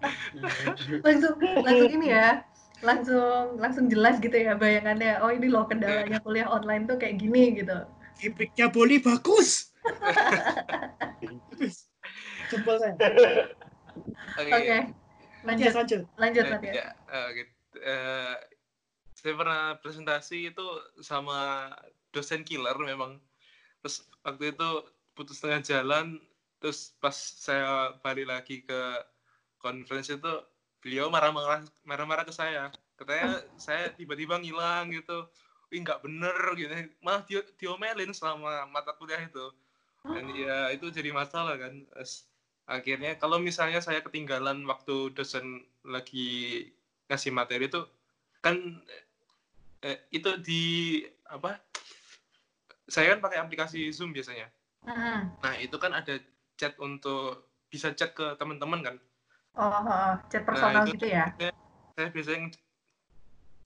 [SPEAKER 3] Langsung langsung ini ya. Langsung langsung jelas gitu ya bayangannya. Oh, ini loh kendalanya kuliah online tuh kayak gini gitu.
[SPEAKER 2] Gimiknya Boli bagus. saya.
[SPEAKER 4] Oke.
[SPEAKER 3] Oke. Lanjut
[SPEAKER 2] Matias lanjut.
[SPEAKER 3] lanjut
[SPEAKER 4] Eh,
[SPEAKER 3] Matias.
[SPEAKER 4] ya, eh, gitu. Eh, saya pernah presentasi itu sama dosen killer memang. Terus waktu itu putus tengah jalan, terus pas saya balik lagi ke conference itu beliau marah-marah marah-marah ke saya. Katanya saya tiba-tiba ngilang gitu. Wih nggak bener gitu. Malah di diomelin selama mata kuliah itu. Dan ya itu jadi masalah kan. Akhirnya kalau misalnya saya ketinggalan waktu dosen lagi ngasih materi itu kan eh, itu di apa saya kan pakai aplikasi Zoom biasanya
[SPEAKER 3] Mm-mm.
[SPEAKER 4] nah itu kan ada chat untuk bisa chat ke teman-teman kan
[SPEAKER 3] Oh, oh, oh, chat personal
[SPEAKER 4] itu-
[SPEAKER 3] gitu ya.
[SPEAKER 4] saya biasanya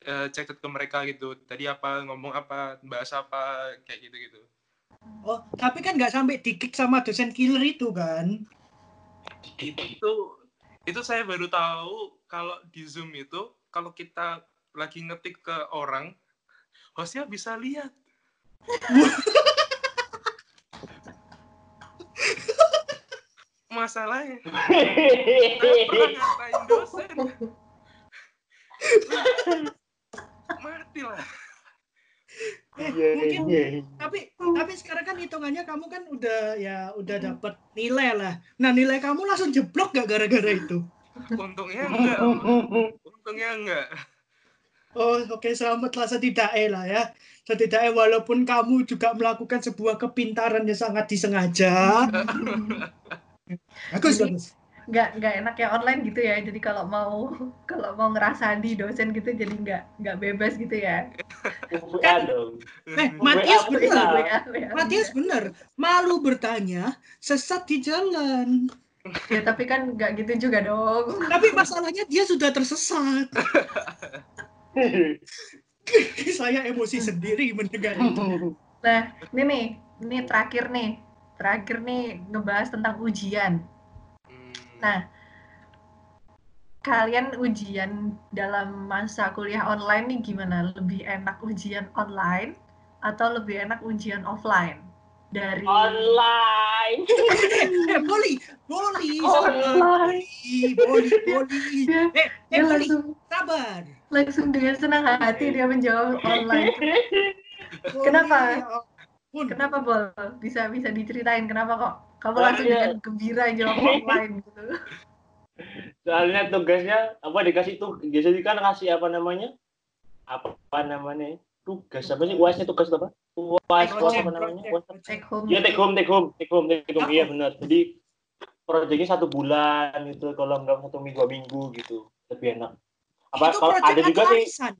[SPEAKER 4] eh, chat ke mereka gitu tadi apa ngomong apa bahas apa kayak gitu gitu
[SPEAKER 2] Oh, tapi kan nggak sampai dikik sama dosen killer itu kan?
[SPEAKER 4] itu itu saya baru tahu kalau di Zoom itu kalau kita lagi ngetik ke orang hostnya bisa lihat masalahnya saya pernah ngatain dosen mati lah
[SPEAKER 2] mungkin
[SPEAKER 5] iya.
[SPEAKER 2] tapi tapi sekarang kan hitungannya kamu kan udah ya udah dapat nilai lah. Nah nilai kamu langsung jeblok gak gara-gara itu?
[SPEAKER 4] untungnya enggak untungnya enggak
[SPEAKER 2] Oh oke selamatlah setidaknya lah ya. Setidaknya walaupun kamu juga melakukan sebuah kepintaran yang sangat disengaja. bagus bagus.
[SPEAKER 3] Nggak nggak enak ya online gitu ya. Jadi kalau mau kalau mau ngerasa di dosen gitu jadi nggak nggak bebas gitu ya.
[SPEAKER 5] Dong.
[SPEAKER 2] Eh Matias
[SPEAKER 5] WA,
[SPEAKER 2] bener. Matias bener. Malu bertanya sesat di jalan.
[SPEAKER 3] Ya tapi kan nggak gitu juga dong.
[SPEAKER 2] Tapi masalahnya dia sudah tersesat. Saya emosi sendiri mendengar itu.
[SPEAKER 3] Nah, ini nih, ini terakhir nih. Terakhir nih ngebahas tentang ujian.
[SPEAKER 4] Hmm.
[SPEAKER 3] Nah, kalian ujian dalam masa kuliah online nih gimana? Lebih enak ujian online atau lebih enak ujian offline? Dari
[SPEAKER 5] Online.
[SPEAKER 2] Eh, Boli, Boli,
[SPEAKER 5] Online.
[SPEAKER 2] Boli, Boli.
[SPEAKER 3] dia,
[SPEAKER 2] Eh, eh,
[SPEAKER 3] langsung
[SPEAKER 2] sabar.
[SPEAKER 3] langsung dengan senang hati dia menjawab online. Kenapa?
[SPEAKER 2] Ampun.
[SPEAKER 3] Kenapa Bol? Bisa bisa diceritain kenapa kok kamu
[SPEAKER 5] Soalnya-
[SPEAKER 3] langsung dengan gembira jawab online gitu?
[SPEAKER 5] Soalnya tugasnya apa dikasih tuh biasanya kan kasih apa namanya? Apa, apa namanya? Tugas apa sih? UASnya tugas apa? UAS UAS apa namanya? UAS.
[SPEAKER 3] Take home.
[SPEAKER 5] Iya take home, take home, take home, take home. Iya
[SPEAKER 2] home.
[SPEAKER 5] benar. Jadi proyeknya satu bulan gitu, kalau nggak satu minggu dua minggu gitu, lebih enak. Apa
[SPEAKER 2] Itu
[SPEAKER 5] kalau ada juga sih? Hmm,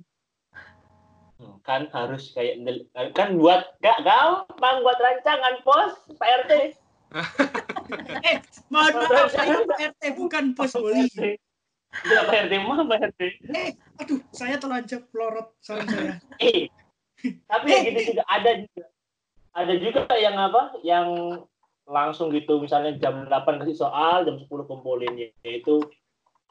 [SPEAKER 5] kan harus kayak del- kan buat gak gampang buat rancangan pos Pak RT.
[SPEAKER 2] Eh, mohon maaf, saya Pak RT bukan bos Boli.
[SPEAKER 5] Tidak Pak RT mah Pak RT.
[SPEAKER 2] Aduh, saya telanjang pelorot sarung saya.
[SPEAKER 5] Eh, tapi
[SPEAKER 2] Eh,
[SPEAKER 5] gitu juga ada juga. Ada juga yang apa? Yang langsung gitu misalnya jam 8 kasih soal, jam 10 kumpulin yaitu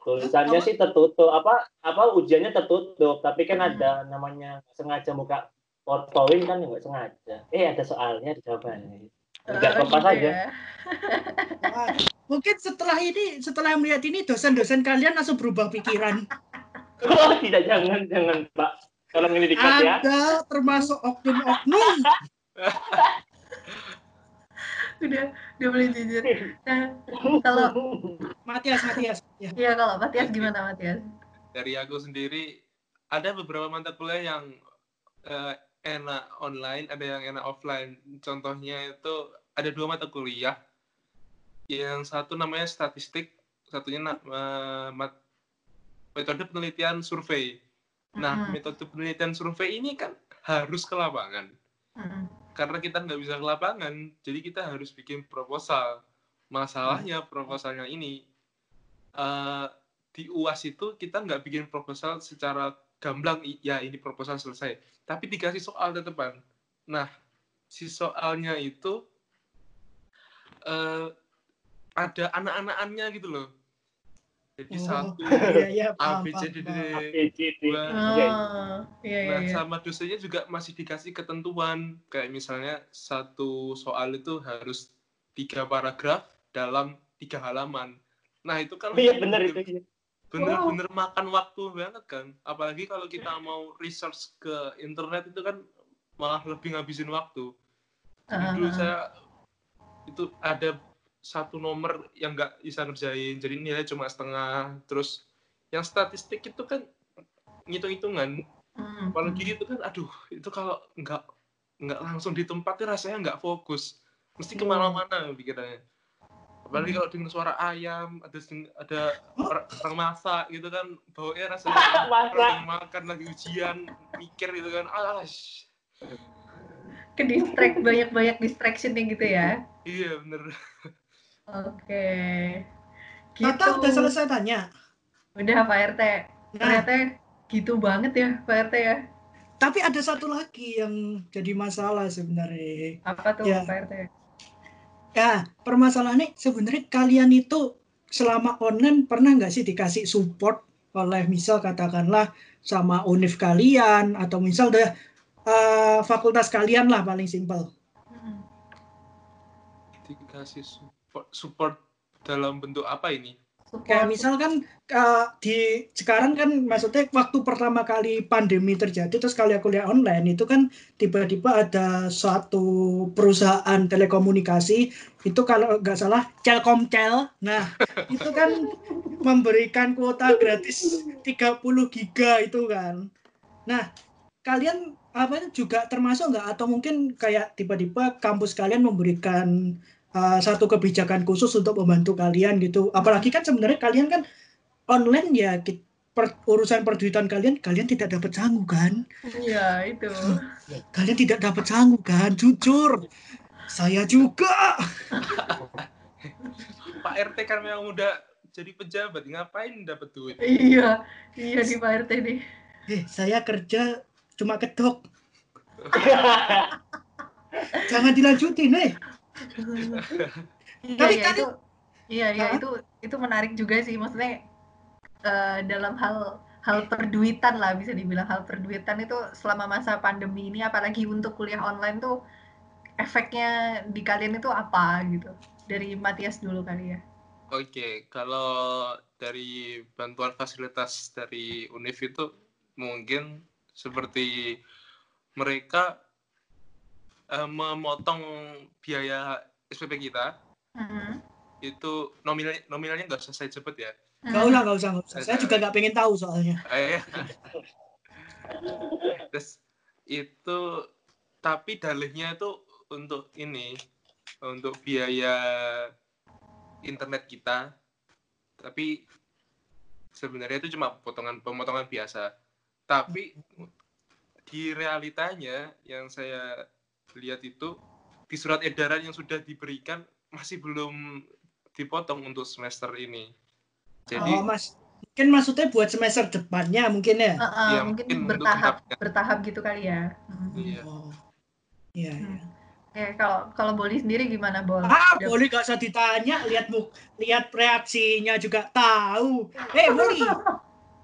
[SPEAKER 5] tulisannya sih tertutup apa apa ujiannya tertutup tapi kan
[SPEAKER 3] Hmm.
[SPEAKER 5] ada namanya sengaja buka PowerPoint kan nggak sengaja eh ada soalnya ada jawabannya nggak saja
[SPEAKER 3] ya.
[SPEAKER 2] Wah, Mungkin setelah ini, setelah melihat ini, dosen-dosen kalian langsung berubah pikiran.
[SPEAKER 5] Oh, tidak jangan jangan Pak. Tolong ini dikat ya.
[SPEAKER 2] Ada termasuk oknum-oknum.
[SPEAKER 3] udah udah boleh jujur nah kalau
[SPEAKER 2] Matias, Matias. Ya.
[SPEAKER 3] ya kalau Matias gimana Matias
[SPEAKER 4] dari aku sendiri ada beberapa mata kuliah yang eh, enak online, ada yang enak offline. Contohnya itu ada dua mata kuliah. Yang satu namanya statistik, satunya eh, mat- metode penelitian survei. Nah,
[SPEAKER 3] Mm-mm.
[SPEAKER 4] metode penelitian survei ini kan harus ke lapangan.
[SPEAKER 3] Mm-mm.
[SPEAKER 4] Karena kita nggak bisa ke lapangan, jadi kita harus bikin proposal. Masalahnya proposalnya ini eh, di UAS itu kita nggak bikin proposal secara gamblang, ya ini proposal selesai. Tapi dikasih soal tetepan. Nah, si soalnya itu eh, ada anak-anakannya gitu loh. Jadi
[SPEAKER 2] Oh,
[SPEAKER 4] satu
[SPEAKER 2] Iya, iya,
[SPEAKER 4] A,
[SPEAKER 2] paham,
[SPEAKER 4] B, C, D, D.
[SPEAKER 5] Iya, iya.
[SPEAKER 3] iya iya
[SPEAKER 4] Nah,
[SPEAKER 3] iya
[SPEAKER 4] sama dosennya juga masih dikasih ketentuan. Kayak misalnya satu soal itu harus tiga paragraf dalam tiga halaman. Nah, itu kan
[SPEAKER 5] Oh, Iya benar itu. iya.
[SPEAKER 4] bener-bener makan waktu banget kan. Apalagi kalau kita mau research ke internet itu kan malah lebih ngabisin waktu. Jadi dulu
[SPEAKER 3] Ah,
[SPEAKER 4] saya itu ada satu nomor yang nggak bisa ngerjain, jadi nilai cuma setengah. Terus yang statistik itu kan ngitung-hitungan,
[SPEAKER 3] mm,
[SPEAKER 4] apalagi itu kan aduh itu kalau nggak nggak langsung di tempatnya rasanya nggak fokus mesti ke mana-mana pikirannya apalagi kalau dengar suara ayam ada ada orang, masak gitu kan baunya rasanya orang makan lagi ujian mikir gitu kan sh-
[SPEAKER 3] ke distract banyak banyak distractionnya gitu ya?
[SPEAKER 4] Iya bener.
[SPEAKER 3] Oke. Gitu.
[SPEAKER 2] Tata udah selesai tanya.
[SPEAKER 3] udah Pak RT
[SPEAKER 2] Nah,
[SPEAKER 3] ternyata gitu banget ya Pak RT ya.
[SPEAKER 2] Tapi ada satu lagi yang jadi masalah sebenarnya.
[SPEAKER 3] apa tuh
[SPEAKER 2] Ya.
[SPEAKER 3] Pak RT
[SPEAKER 2] Ya, permasalahannya sebenarnya kalian itu selama online pernah nggak sih dikasih support? Oleh misal katakanlah sama univ kalian atau misal deh eh, fakultas kalian lah paling simpel.
[SPEAKER 3] Mm,
[SPEAKER 4] dikasih support, support dalam bentuk apa ini
[SPEAKER 2] Kayak misal kan eh, di sekarang kan maksudnya waktu pertama kali pandemi terjadi terus kalian kuliah online itu kan tiba-tiba ada suatu perusahaan telekomunikasi itu kalau nggak salah Telkomtel. Nah, itu kan memberikan kuota gratis 30 giga itu kan. Nah, kalian apa juga termasuk nggak atau mungkin kayak tiba-tiba kampus kalian memberikan uh, satu kebijakan khusus untuk membantu kalian gitu. Apalagi kan sebenarnya kalian kan online ya per- urusan perduitan kalian kalian tidak dapat sangu kan?
[SPEAKER 3] iya itu
[SPEAKER 2] Kalian tidak dapat sangu kan? Jujur. Saya juga.
[SPEAKER 4] Pak RT kan memang udah jadi pejabat ngapain dapat duit
[SPEAKER 3] iya iya di Pak RT nih
[SPEAKER 2] Eh, saya kerja cuma kedok. Jangan dilanjutin, eh.
[SPEAKER 3] Iya, iya itu iya iya itu itu menarik juga sih maksudnya eh, dalam hal hal perduitan lah bisa dibilang hal perduitan itu selama masa pandemi ini apalagi untuk kuliah online tuh efeknya di kalian itu apa gitu? Dari Matias dulu kali ya.
[SPEAKER 4] Oke, kalau dari bantuan fasilitas dari UNIF itu mungkin seperti mereka eh, memotong biaya SPP kita
[SPEAKER 3] Mhm.
[SPEAKER 4] itu nominal nominalnya nggak usah saya sebut ya.
[SPEAKER 2] Gak usah, gak usah, gak usah. Saya juga gak pengen tahu soalnya.
[SPEAKER 4] Eh, Terus itu tapi dalihnya itu untuk ini untuk biaya internet kita. Tapi sebenarnya itu cuma potongan pemotongan biasa. Tapi di realitanya yang saya lihat itu di surat edaran yang sudah diberikan masih belum dipotong untuk semester ini. Jadi
[SPEAKER 2] Oh, Mas. Mungkin maksudnya buat semester depannya mungkin ya?
[SPEAKER 3] Heeh,
[SPEAKER 4] Iya,
[SPEAKER 3] mungkin
[SPEAKER 4] mungkin untuk
[SPEAKER 3] bertahap bertahap gitu kali ya.
[SPEAKER 4] Iya.
[SPEAKER 2] Oh. Iya, iya.
[SPEAKER 3] ya kalau kalau Boli sendiri gimana Bol
[SPEAKER 2] Ah,
[SPEAKER 3] Udah-
[SPEAKER 2] boleh gak usah ditanya, lihat muk, lihat reaksinya juga tahu. Eh, Boli,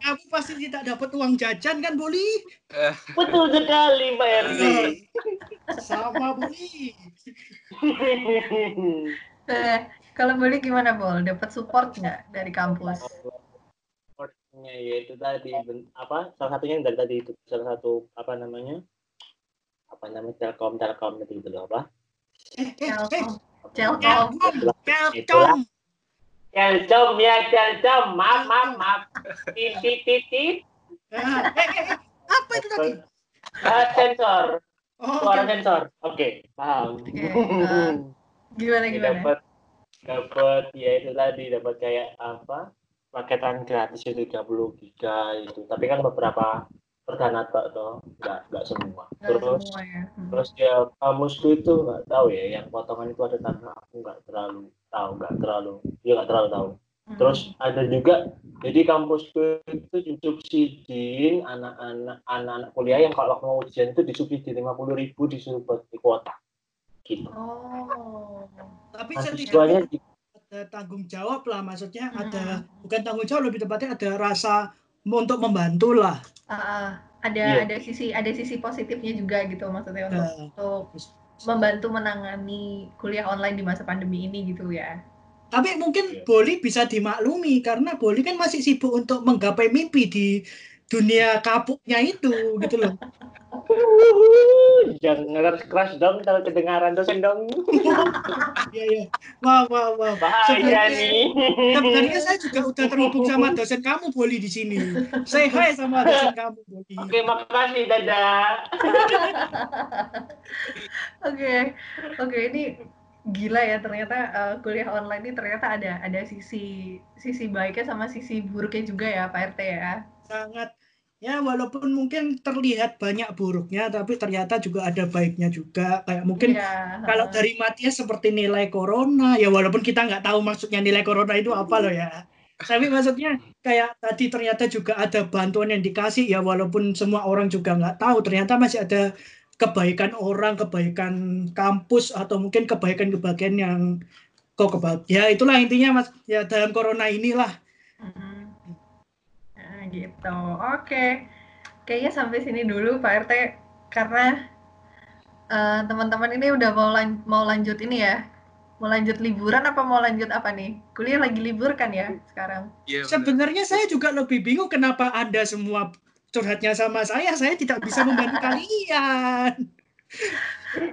[SPEAKER 2] kamu pasti tidak dapat uang jajan kan, Boli?
[SPEAKER 5] Betul sekali, Pak RT.
[SPEAKER 2] Sama, Boli.
[SPEAKER 3] Eh, Kalau boleh gimana, Bol? Dapat support nggak dari kampus?
[SPEAKER 5] Supportnya yaitu tadi ben- apa salah satunya yang dari tadi itu salah satu apa namanya apa namanya telkom telkom itu gitu loh apa
[SPEAKER 2] Eh, eh, eh,
[SPEAKER 3] Telkom. Telkom.
[SPEAKER 2] Telkom, Telkom
[SPEAKER 5] ya telkom maaf maaf maaf. Titit titit
[SPEAKER 2] Ah, eh, eh, eh, apa itu tadi?
[SPEAKER 5] Ah, sensor.
[SPEAKER 2] Oh,
[SPEAKER 5] suara sensor. Oke paham.
[SPEAKER 3] Ah. Gimana gimana?
[SPEAKER 5] dapat dapat ya itu tadi dapat kayak apa? Paketan gratis itu 30 giga itu. Tapi kan beberapa perdana tok toh nggak nggak semua
[SPEAKER 3] Nggak
[SPEAKER 5] terus
[SPEAKER 3] semua ya. Hmm.
[SPEAKER 5] terus ya kamusku itu nggak tahu ya yang potongan itu ada tangga aku nggak terlalu tahu nggak terlalu dia nggak terlalu tahu
[SPEAKER 3] Hmm.
[SPEAKER 5] terus ada juga jadi kampusku itu disubsidiin anak-anak anak-anak kuliah yang kalau mau ujian itu disubsidi lima puluh ribu di kuota gitu
[SPEAKER 3] Oh.
[SPEAKER 2] Tapi setidaknya ada tanggung jawab lah, maksudnya
[SPEAKER 3] Hmm.
[SPEAKER 2] ada bukan tanggung jawab lebih tepatnya ada rasa untuk membantu lah.
[SPEAKER 3] Ah, ah. ada
[SPEAKER 5] Iya.
[SPEAKER 3] ada sisi ada sisi positifnya juga gitu maksudnya untuk
[SPEAKER 2] Nah,
[SPEAKER 3] untuk membantu menangani kuliah online di masa pandemi ini gitu ya.
[SPEAKER 2] tapi mungkin
[SPEAKER 5] Iya.
[SPEAKER 2] Boli bisa dimaklumi karena Boli kan masih sibuk untuk menggapai mimpi di dunia kapuknya itu gitu loh.
[SPEAKER 5] jangan keras keras dong kalau kedengaran dosen dong
[SPEAKER 2] Iya iya. Wah wah wah.
[SPEAKER 5] bahaya
[SPEAKER 2] Sebenarnya-
[SPEAKER 5] nih
[SPEAKER 2] Sebenarnya saya juga udah terhubung sama dosen kamu Boli di sini. Say hi sama dosen kamu Boli.
[SPEAKER 5] oke makasih dadah
[SPEAKER 3] Oke, oke ini gila ya ternyata eh, kuliah online ini ternyata ada ada sisi sisi baiknya sama sisi buruknya juga ya Pak RT ya.
[SPEAKER 2] Sangat ya walaupun mungkin terlihat banyak buruknya tapi ternyata juga ada baiknya juga. Kayak mungkin
[SPEAKER 3] Iya,
[SPEAKER 2] kalau dari Matias seperti nilai corona ya walaupun kita nggak tahu maksudnya nilai corona itu apa loh ya. Tapi maksudnya kayak tadi ternyata juga ada bantuan yang dikasih ya walaupun semua orang juga nggak tahu ternyata masih ada kebaikan orang kebaikan kampus atau mungkin kebaikan-kebaikan yang kok kebal ya itulah intinya mas. Ya dalam corona inilah
[SPEAKER 3] Mm-mm. Nah, gitu. Oke. Kayaknya sampai sini dulu Pak RT karena eh, teman-teman ini udah mau lan- mau lanjut ini ya. Mau lanjut liburan apa mau lanjut apa nih? Kuliah lagi libur kan ya sekarang?
[SPEAKER 4] Iya, benar.
[SPEAKER 2] sebenarnya saya juga lebih bingung kenapa anda semua curhatnya sama saya saya tidak bisa membantu kalian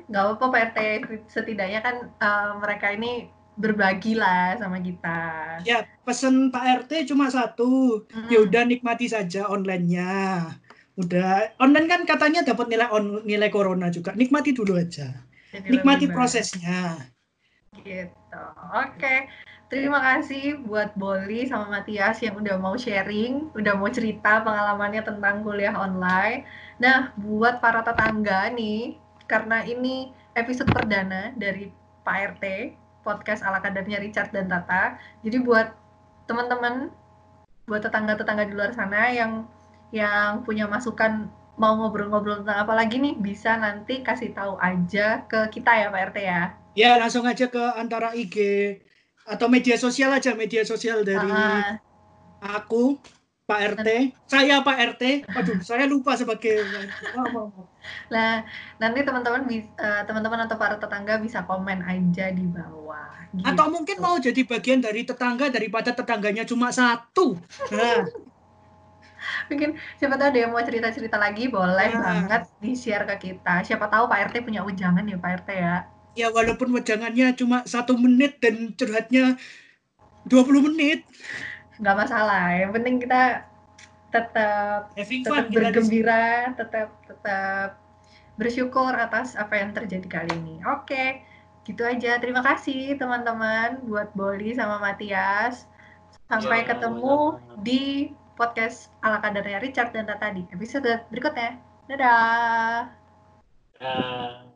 [SPEAKER 3] Nggak apa-apa Pak RT. Setidaknya kan eh, mereka ini berbagi lah sama kita.
[SPEAKER 2] Ya, pesen Pak RT cuma satu.
[SPEAKER 3] Mm-mm.
[SPEAKER 2] Ya udah nikmati saja online-nya. Udah online kan katanya dapat nilai on, nilai corona juga. Nikmati dulu aja.
[SPEAKER 3] Jadi
[SPEAKER 2] Nikmati prosesnya.
[SPEAKER 3] Gitu. Oke. Terima kasih buat Boli sama Matias yang udah mau sharing, udah mau cerita pengalamannya tentang kuliah online. Nah, buat para tetangga nih, karena ini episode perdana dari Pak RT, podcast ala kadarnya Richard dan Tata. Jadi buat teman-teman, buat tetangga-tetangga di luar sana yang yang punya masukan mau ngobrol-ngobrol tentang apa lagi nih, bisa nanti kasih tahu aja ke kita ya Pak RT ya.
[SPEAKER 2] Ya, langsung aja ke antara IG atau media sosial aja, media sosial dari
[SPEAKER 3] Ah,
[SPEAKER 2] aku, Pak RT. Saya Pak RT. Aduh, saya lupa sebagai.
[SPEAKER 3] Nah, nanti teman-teman eh, teman-teman atau para tetangga bisa komen aja di bawah. Gitu.
[SPEAKER 2] Atau mungkin mau jadi bagian dari tetangga daripada tetangganya cuma satu. Nah,
[SPEAKER 3] mungkin siapa tahu ada yang mau cerita-cerita lagi boleh
[SPEAKER 2] Ah.
[SPEAKER 3] banget di-share ke kita. Siapa tahu Pak RT punya ujangan ya Pak RT ya.
[SPEAKER 2] ya walaupun wejangannya cuma satu menit dan curhatnya 20 menit
[SPEAKER 3] Nggak masalah. Yang penting kita tetap tetap bergembira, tetap tetap bersyukur atas apa yang terjadi kali ini. Oke, gitu aja. Terima kasih teman-teman buat Boli sama Matias. Sampai
[SPEAKER 5] Ya,
[SPEAKER 3] ketemu
[SPEAKER 5] sama-sama.
[SPEAKER 3] di podcast ala kadarnya Richard dan Tata di episode berikutnya. Dadah.
[SPEAKER 5] Ah.